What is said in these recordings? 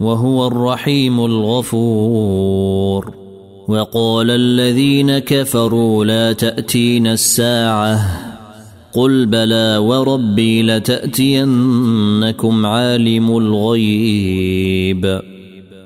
وهو الرحيم الغفور. وقال الذين كفروا لا تاتين الساعة. قل بلى وربي لتأتينكم عالم الغيب.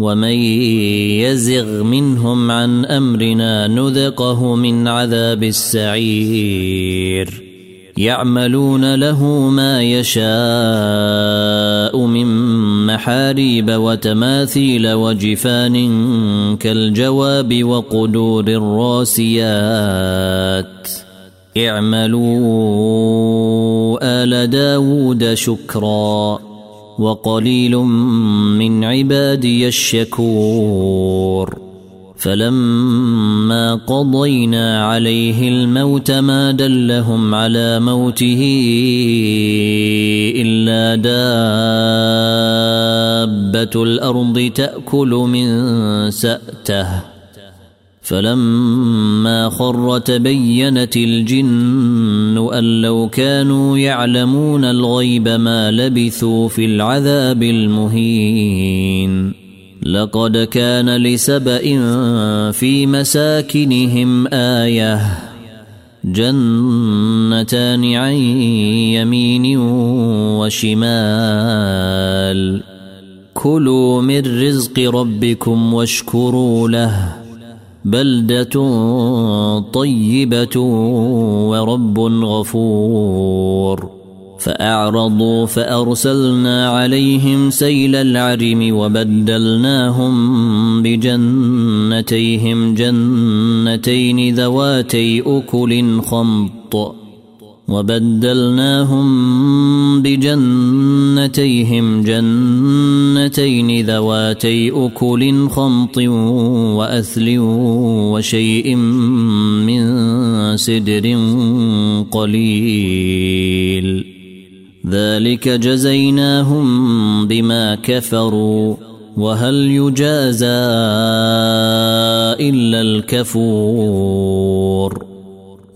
ومن يزغ منهم عن أمرنا نذقه من عذاب السعير. يعملون له ما يشاء من محاريب وتماثيل وجفان كالجواب وقدور الراسيات. اعملوا آل داود شكرا. وقليل من عبادي الشكور. فلما قضينا عليه الموت ما دلهم على موته إلا دابة الأرض تأكل من سأته. فلما خر تبينت الجن أن لو كانوا يعلمون الغيب ما لبثوا في العذاب المهين. لقد كان لسبأ في مساكنهم آية. جنتان عن يمين وشمال. كلوا من رزق ربكم واشكروا له. بلدة طيبة ورب غفور. فأعرضوا فأرسلنا عليهم سيل العرم وبدلناهم بجنتيهم جنتين ذواتي أكل خمط. وبدلناهم بجنتيهم جنتين ذواتي أكل خمط وأثل وشيء من سدر قليل. ذلك جزيناهم بما كفروا. وهل يجازى إلا الكفور.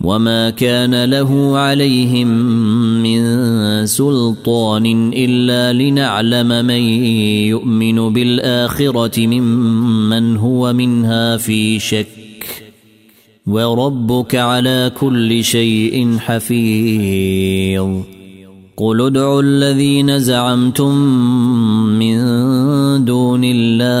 وما كان له عليهم من سلطان الا لنعلم من يؤمن بالاخره ممن هو منها في شك وربك على كل شيء حفيظ قل ادعوا الذين زعمتم من دون الله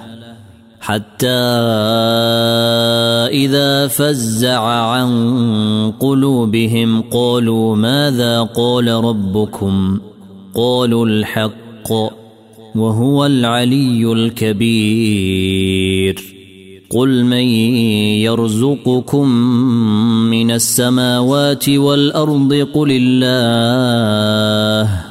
حتى إذا فزع عن قلوبهم قالوا ماذا قال ربكم؟ قالوا الحق وهو العلي الكبير. قل من يرزقكم من السماوات والأرض قل الله.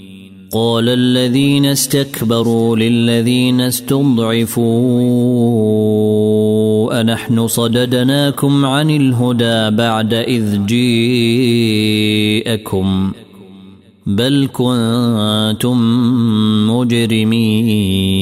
قال الذين استكبروا للذين استضعفوا أنحن صددناكم عن الهدى بعد إذ جيءكم بل كنتم مجرمين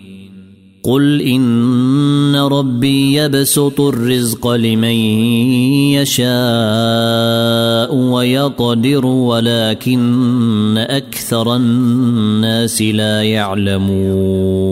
قل ان ربي يبسط الرزق لمن يشاء ويقدر ولكن أكثر الناس لا يعلمون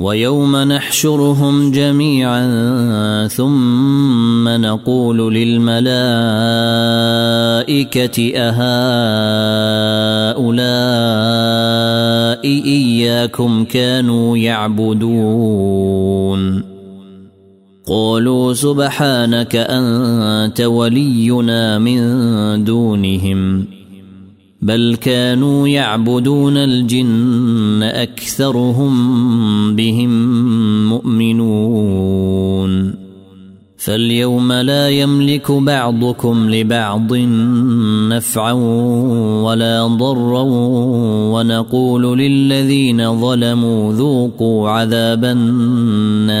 ويوم نحشرهم جميعا ثم نقول للملائكة أهؤلاء إياكم كانوا يعبدون. قالوا سبحانك أنت ولينا من دونهم. بل كانوا يعبدون الجن أكثرهم بهم مؤمنون. فاليوم لا يملك بعضكم لبعض نفعا ولا ضرا ونقول للذين ظلموا ذوقوا عذاب النار.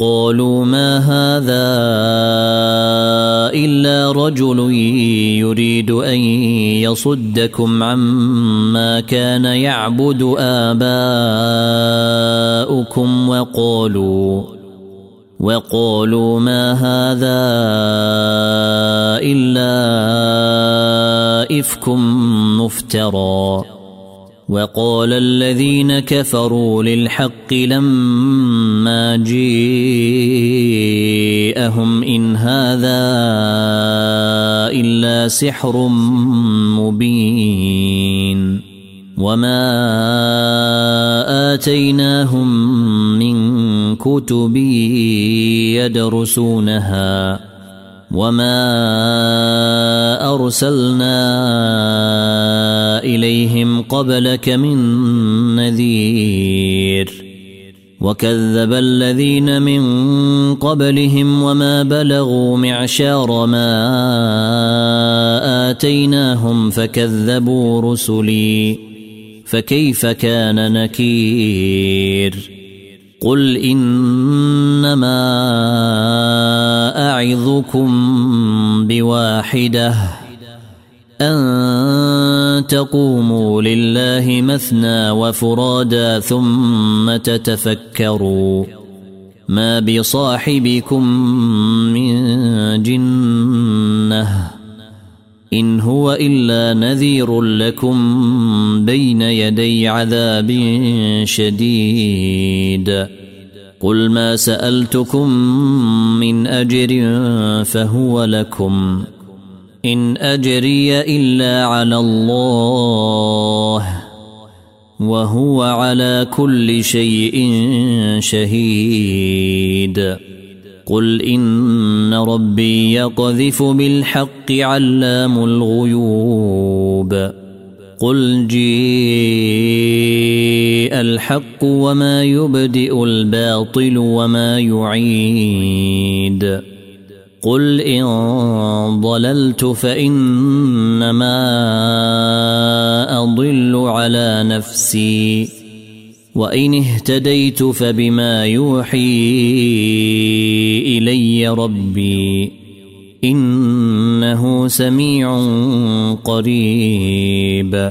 قالوا ما هذا إلا رجل يريد أن يصدكم عما كان يعبد آباؤكم وقالوا وقالوا ما هذا إلا إفك مفترى وقال الذين كفروا للحق لما جيءهم إن هذا إلا سحر مبين وما آتيناهم من كتب يدرسونها وما أرسلنا إليهم قبلك من نذير. وكذب الذين من قبلهم وما بلغوا معشار ما آتيناهم فكذبوا رسلي. فكيف كان نكير؟ قل إنما أعظكم بواحدة أن تقوموا لله مثنى وفرادا ثم تتفكروا ما بصاحبكم من جنة إن هو إلا نذير لكم بين يدي عذاب شديد. قل ما سألتكم من أجر فهو لكم. إن أجري إلا على الله وهو على كل شيء شهيد. قل إن ربي يقذف بالحق علام الغيوب. قل جيء الحق وما يبدئ الباطل وما يعيد. قل ان ضللت فانما اضل على نفسي وان اهتديت فبما يوحي الي ربي انه سميع قريب